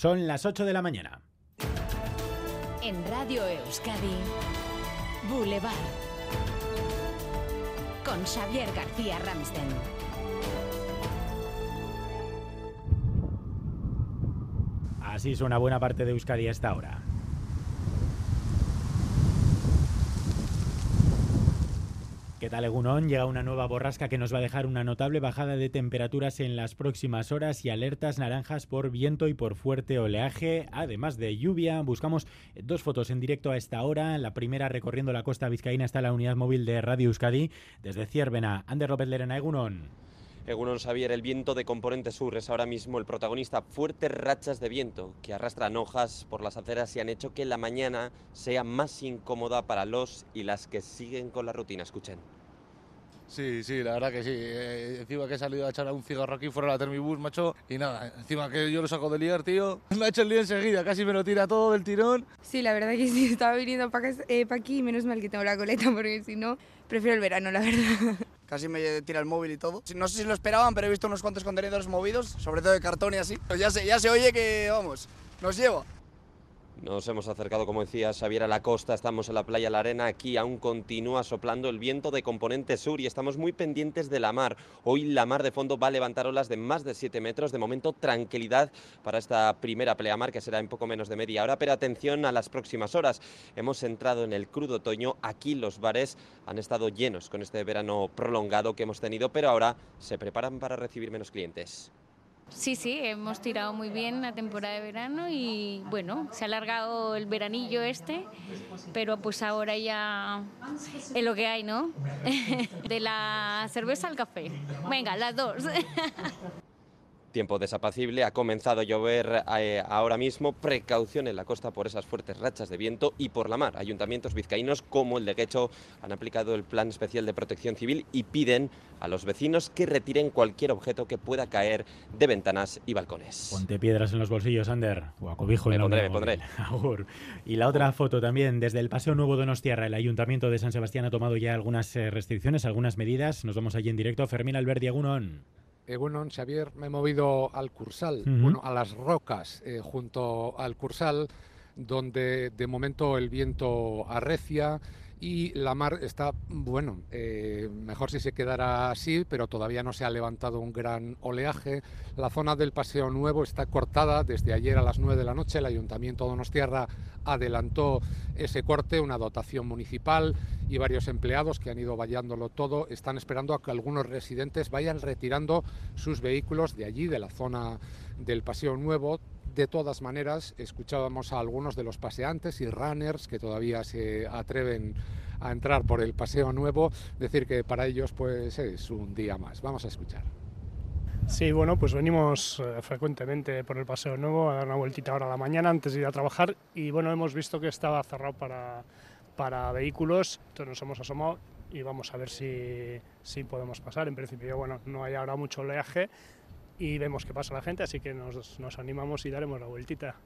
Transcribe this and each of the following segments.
Son las 8 de la mañana. En Radio Euskadi, Boulevard. Con Xavier García Ramsten. Así suena buena parte de Euskadi a esta ¿Qué tal, Egunon? Llega una nueva borrasca que nos va a dejar una notable bajada de temperaturas en las próximas horas y alertas naranjas por viento y por fuerte oleaje, además de lluvia. Buscamos dos fotos en directo a esta hora. La primera recorriendo la costa vizcaína está la unidad móvil de Radio Euskadi desde Ciervena. Ander López Lerena, Egunon. Egunon Xavier, el viento de componente sur es ahora mismo el protagonista. Fuertes rachas de viento que arrastran hojas por las aceras y han hecho que la mañana sea más incómoda para los y las que siguen con la rutina. Escuchen. Sí, sí, la verdad que sí. Eh, encima que he salido a echar un cigarro aquí fuera de la Termibus, macho. Y nada, encima que yo lo saco de liar, tío. Me ha hecho el lío enseguida, casi me lo tira todo del tirón. Sí, la verdad que sí, estaba viniendo para eh, pa aquí y menos mal que tengo la coleta porque si no, prefiero el verano, la verdad. Casi me tira el móvil y todo. No sé si lo esperaban, pero he visto unos cuantos contenedores movidos, sobre todo de cartón y así. Ya se, ya se oye que, vamos, nos lleva. Nos hemos acercado, como decía Xavier, a la costa, estamos en la playa La Arena, aquí aún continúa soplando el viento de componente sur y estamos muy pendientes de la mar. Hoy la mar de fondo va a levantar olas de más de 7 metros, de momento tranquilidad para esta primera pleamar que será en poco menos de media hora, pero atención a las próximas horas. Hemos entrado en el crudo otoño, aquí los bares han estado llenos con este verano prolongado que hemos tenido, pero ahora se preparan para recibir menos clientes. Sí, sí, hemos tirado muy bien la temporada de verano y bueno, se ha alargado el veranillo este, pero pues ahora ya es lo que hay, ¿no? De la cerveza al café. Venga, las dos. Tiempo desapacible, ha comenzado a llover eh, ahora mismo, precaución en la costa por esas fuertes rachas de viento y por la mar. Ayuntamientos vizcaínos como el de Quecho han aplicado el plan especial de protección civil y piden a los vecinos que retiren cualquier objeto que pueda caer de ventanas y balcones. Ponte piedras en los bolsillos, Ander, o acobijo Me en la pondré, unidad me pondré. Agur. Y la otra foto también, desde el Paseo Nuevo Donostiarra, el Ayuntamiento de San Sebastián ha tomado ya algunas eh, restricciones, algunas medidas. Nos vamos allí en directo. Fermín Alberdi, Agunon. Eh, bueno, Xavier, me he movido al Cursal, bueno, a las rocas eh, junto al Cursal, donde de momento el viento arrecia y la mar está, bueno, eh, mejor si se quedara así, pero todavía no se ha levantado un gran oleaje. La zona del Paseo Nuevo está cortada desde ayer a las 9 de la noche. El Ayuntamiento de Donostiarra adelantó ese corte, una dotación municipal y varios empleados que han ido vallándolo todo están esperando a que algunos residentes vayan retirando sus vehículos de allí, de la zona del Paseo Nuevo. De todas maneras, escuchábamos a algunos de los paseantes y runners que todavía se atreven a entrar por el Paseo Nuevo, decir que para ellos pues es un día más. Vamos a escuchar. Sí, bueno, pues venimos eh, frecuentemente por el Paseo Nuevo a dar una vueltita ahora a la mañana antes de ir a trabajar y bueno, hemos visto que estaba cerrado para, para vehículos, entonces nos hemos asomado y vamos a ver si, si podemos pasar. En principio, bueno, no hay ahora mucho oleaje y vemos qué pasa la gente, así que nos, nos animamos y daremos la vueltita.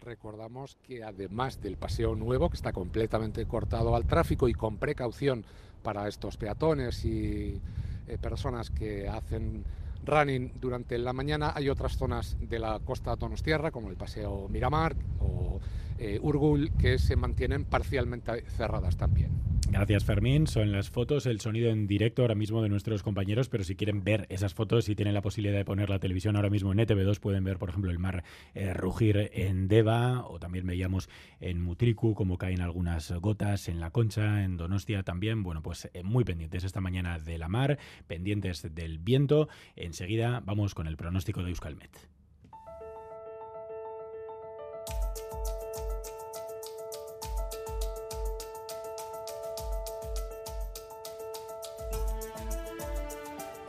Recordamos que además del Paseo Nuevo, que está completamente cortado al tráfico y con precaución para estos peatones y eh, personas que hacen running durante la mañana, hay otras zonas de la costa donostiarra, como el Paseo Miramar o eh, Urgul, que se mantienen parcialmente cerradas también. Gracias, Fermín. Son las fotos, el sonido en directo ahora mismo de nuestros compañeros, pero si quieren ver esas fotos y tienen la posibilidad de poner la televisión ahora mismo en E ETV2, pueden ver, por ejemplo, el mar eh, rugir en Deva, o también veíamos en Mutriku cómo caen algunas gotas en la Concha, en Donostia también. Bueno, pues eh, muy pendientes esta mañana de la mar, pendientes del viento. Enseguida vamos con el pronóstico de Euskalmet.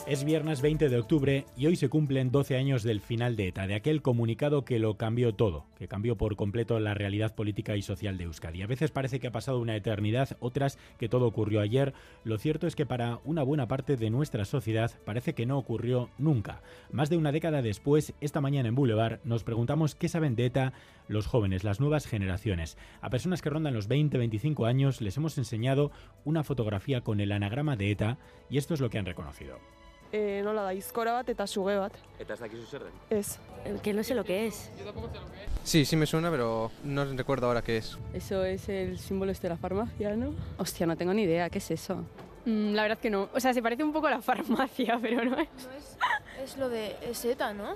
Es viernes 20 de octubre y hoy se cumplen 12 años del final de ETA, de aquel comunicado que lo cambió todo, que cambió por completo la realidad política y social de Euskadi. A veces parece que ha pasado una eternidad, otras que todo ocurrió ayer. Lo cierto es que para una buena parte de nuestra sociedad parece que no ocurrió nunca. Más de una década después, esta mañana en Boulevard, nos preguntamos qué saben de ETA los jóvenes, las nuevas generaciones. A personas que rondan los 20-25 años les hemos enseñado una fotografía con el anagrama de ETA y esto es lo que han reconocido. E, nola da, izkora bat eta suge bat. Eta ez dakizu zer den? Ez. Que no sé lo que es. Sí, sí me suena, pero no recuerdo ahora qué es. Eso es el símbolo este de la farmacia, ¿no? Hostia, no tengo ni idea, ¿qué es eso? Mm, la verdad que no. O sea, se parece un poco a la farmacia, pero no es. No es, es lo de ESETA, ¿no?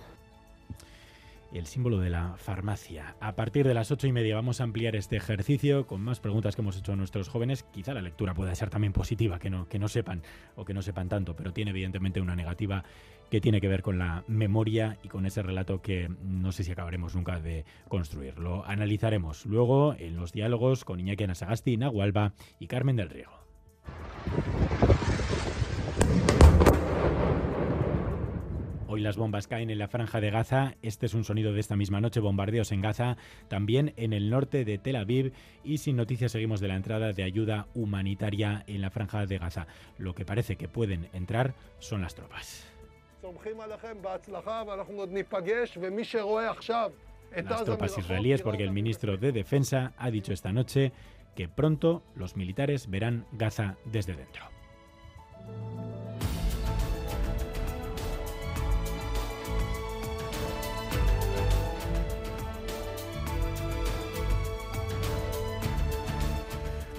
El símbolo de la farmacia. A partir de las ocho y media vamos a ampliar este ejercicio con más preguntas que hemos hecho a nuestros jóvenes. Quizá la lectura pueda ser también positiva, que no, que no sepan o que no sepan tanto, pero tiene evidentemente una negativa que tiene que ver con la memoria y con ese relato que no sé si acabaremos nunca de construir. Lo analizaremos luego en los diálogos con Iñaki Anasagasti, Nahualba y Carmen del Riego. Hoy las bombas caen en la franja de Gaza. Este es un sonido de esta misma noche. Bombardeos en Gaza, también en el norte de Tel Aviv. Y sin noticias seguimos de la entrada de ayuda humanitaria en la franja de Gaza. Lo que parece que pueden entrar son las tropas. Las tropas israelíes, porque el ministro de Defensa ha dicho esta noche que pronto los militares verán Gaza desde dentro.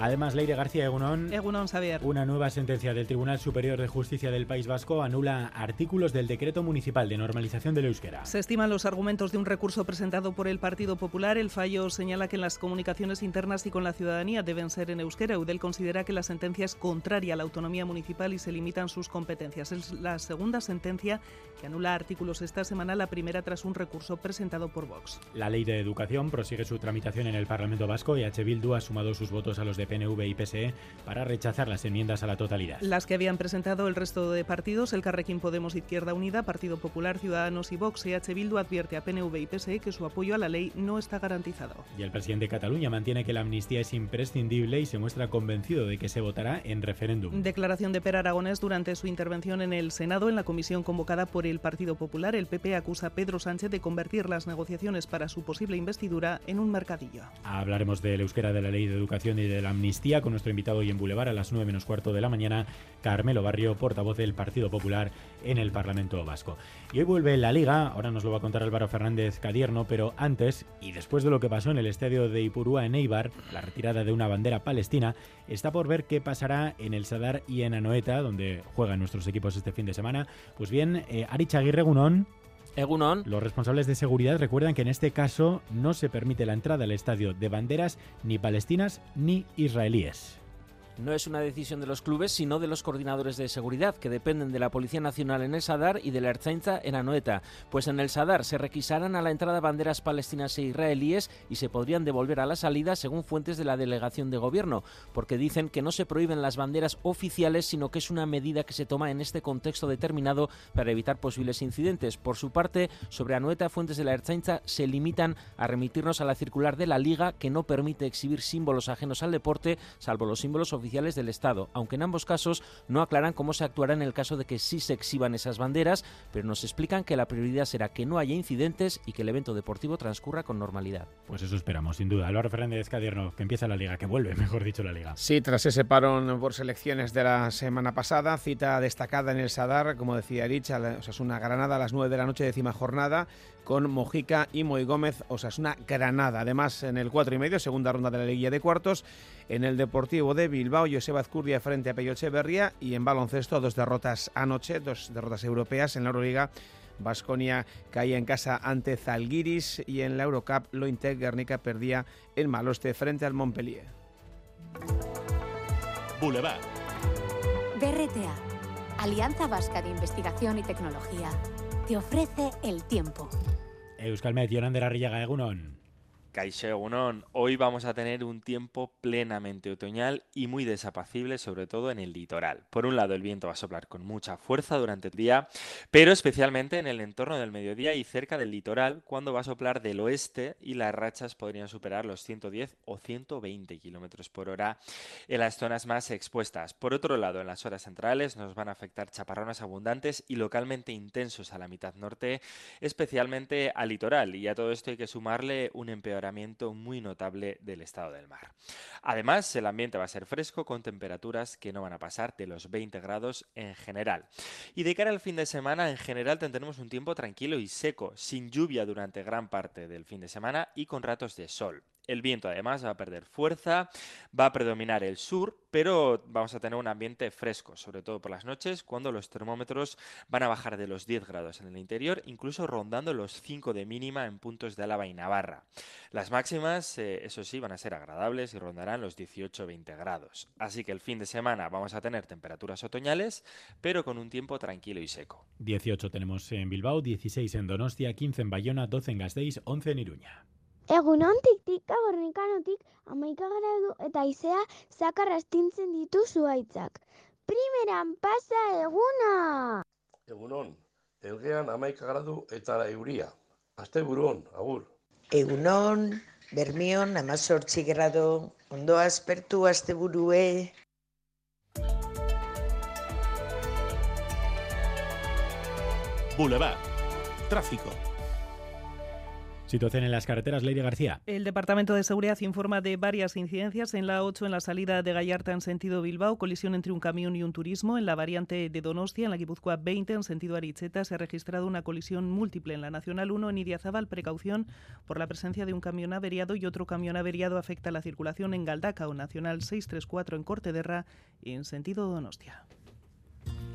Además, Leire García Egunón. Egunón Xavier. Una nueva sentencia del Tribunal Superior de Justicia del País Vasco anula artículos del decreto municipal de normalización del euskera. Se estiman los argumentos de un recurso presentado por el Partido Popular. El fallo señala que las comunicaciones internas y con la ciudadanía deben ser en euskera. Eudel considera que la sentencia es contraria a la autonomía municipal y se limitan sus competencias. Es la segunda sentencia que anula artículos esta semana, la primera tras un recurso presentado por Vox. La ley de educación prosigue su tramitación en el Parlamento Vasco y H. Bildu ha sumado sus votos a los de PNV y PSE para rechazar las enmiendas a la totalidad. Las que habían presentado el resto de partidos, el Carrequín Podemos Izquierda Unida, Partido Popular, Ciudadanos y Vox, EH Bildu advierte a PNV y PSE que su apoyo a la ley no está garantizado. Y el presidente de Cataluña mantiene que la amnistía es imprescindible y se muestra convencido de que se votará en referéndum. Declaración de Per Aragonés durante su intervención en el Senado en la comisión convocada por el Partido Popular. El PP acusa a Pedro Sánchez de convertir las negociaciones para su posible investidura en un mercadillo. Hablaremos del euskera de la ley de educación y de la amnistía con nuestro invitado hoy en Boulevard a las 9 menos cuarto de la mañana, Carmelo Barrio, portavoz del Partido Popular en el Parlamento Vasco. Y hoy vuelve la Liga, ahora nos lo va a contar Álvaro Fernández Cadierno, pero antes y después de lo que pasó en el estadio de Ipurúa en Eibar, la retirada de una bandera palestina, está por ver qué pasará en el Sadar y en Anoeta, donde juegan nuestros equipos este fin de semana. Pues bien, eh, Arich Aguirre Gunón, Los responsables de seguridad recuerdan que en este caso no se permite la entrada al estadio de banderas ni palestinas ni israelíes. No es una decisión de los clubes, sino de los coordinadores de seguridad, que dependen de la Policía Nacional en el Sadar y de la Ertzaintza en Anoeta. Pues en el Sadar se requisarán a la entrada banderas palestinas e israelíes y se podrían devolver a la salida, según fuentes de la delegación de gobierno, porque dicen que no se prohíben las banderas oficiales, sino que es una medida que se toma en este contexto determinado para evitar posibles incidentes. Por su parte, sobre Anoeta, fuentes de la Ertzaintza se limitan a remitirnos a la circular de la Liga, que no permite exhibir símbolos ajenos al deporte, salvo los símbolos oficiales oficiales del Estado, aunque en ambos casos no aclaran cómo se actuará en el caso de que sí se exhiban esas banderas, pero nos explican que la prioridad será que no haya incidentes y que el evento deportivo transcurra con normalidad. Pues eso esperamos, sin duda. Álvaro Fernández Cadierno, que empieza la liga, que vuelve, mejor dicho, la liga. Sí, tras ese parón por selecciones de la semana pasada, cita destacada en el Sadar, como decía Erich, Osasuna Granada a las 9 de la noche, décima jornada, con Mojica y Moy Gómez, Osasuna Granada. Además, en el 4 y medio, segunda ronda de la liguilla de cuartos, en el Deportivo de Bilbao, Joseba Azcurdia frente a Peyo Echeverría y en baloncesto dos derrotas anoche, dos derrotas europeas en la Euroliga. Basconia caía en casa ante Zalgiris y en la Eurocup Lointec Guernica perdía en Maloste frente al Montpellier. Boulevard. BRTA, Alianza Vasca de Investigación y Tecnología, te ofrece el tiempo. Euskalmet, Yonander Arriaga, Egunon. Caixo Unón, hoy vamos a tener un tiempo plenamente otoñal y muy desapacible, sobre todo en el litoral. Por un lado, el viento va a soplar con mucha fuerza durante el día, pero especialmente en el entorno del mediodía y cerca del litoral, cuando va a soplar del oeste y las rachas podrían superar los 110 o 120 kilómetros por hora en las zonas más expuestas. Por otro lado, en las horas centrales nos van a afectar chaparrones abundantes y localmente intensos a la mitad norte, especialmente al litoral. Y a todo esto hay que sumarle un empeoramiento muy notable del estado del mar. Además, el ambiente va a ser fresco con temperaturas que no van a pasar de los 20 grados en general. Y de cara al fin de semana, en general tendremos un tiempo tranquilo y seco, sin lluvia durante gran parte del fin de semana y con ratos de sol. El viento además va a perder fuerza, va a predominar el sur, pero vamos a tener un ambiente fresco, sobre todo por las noches, cuando los termómetros van a bajar de los 10 grados en el interior, incluso rondando los 5 de mínima en puntos de Álava y Navarra. Las máximas, eh, eso sí, van a ser agradables y rondarán los 18-20 grados. Así que el fin de semana vamos a tener temperaturas otoñales, pero con un tiempo tranquilo y seco. 18 tenemos en Bilbao, 16 en Donostia, 15 en Bayona, 12 en Gasteiz, 11 en Iruña. Egunontik tika gornikanotik amaika gradu eta izea zakar astintzen ditu zuaitzak. Primeran pasa eguna! Egunon, elgean amaika gradu eta euria. Aste buruon, agur. Egunon, bermion, amazortzi grado, ondo aspertu aste burue. Boulevard. Tráfico. Situación en las carreteras, Lady García. El Departamento de Seguridad informa de varias incidencias. En la 8, en la salida de Gallarta en sentido Bilbao, colisión entre un camión y un turismo. En la variante de Donostia, en la Guipúzcoa 20, en sentido Aricheta, se ha registrado una colisión múltiple. En la Nacional 1, en Idiazábal, precaución por la presencia de un camión averiado y otro camión averiado afecta la circulación en Galdaca o Nacional 634 en Cortederra, en sentido Donostia.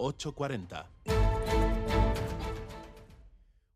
840.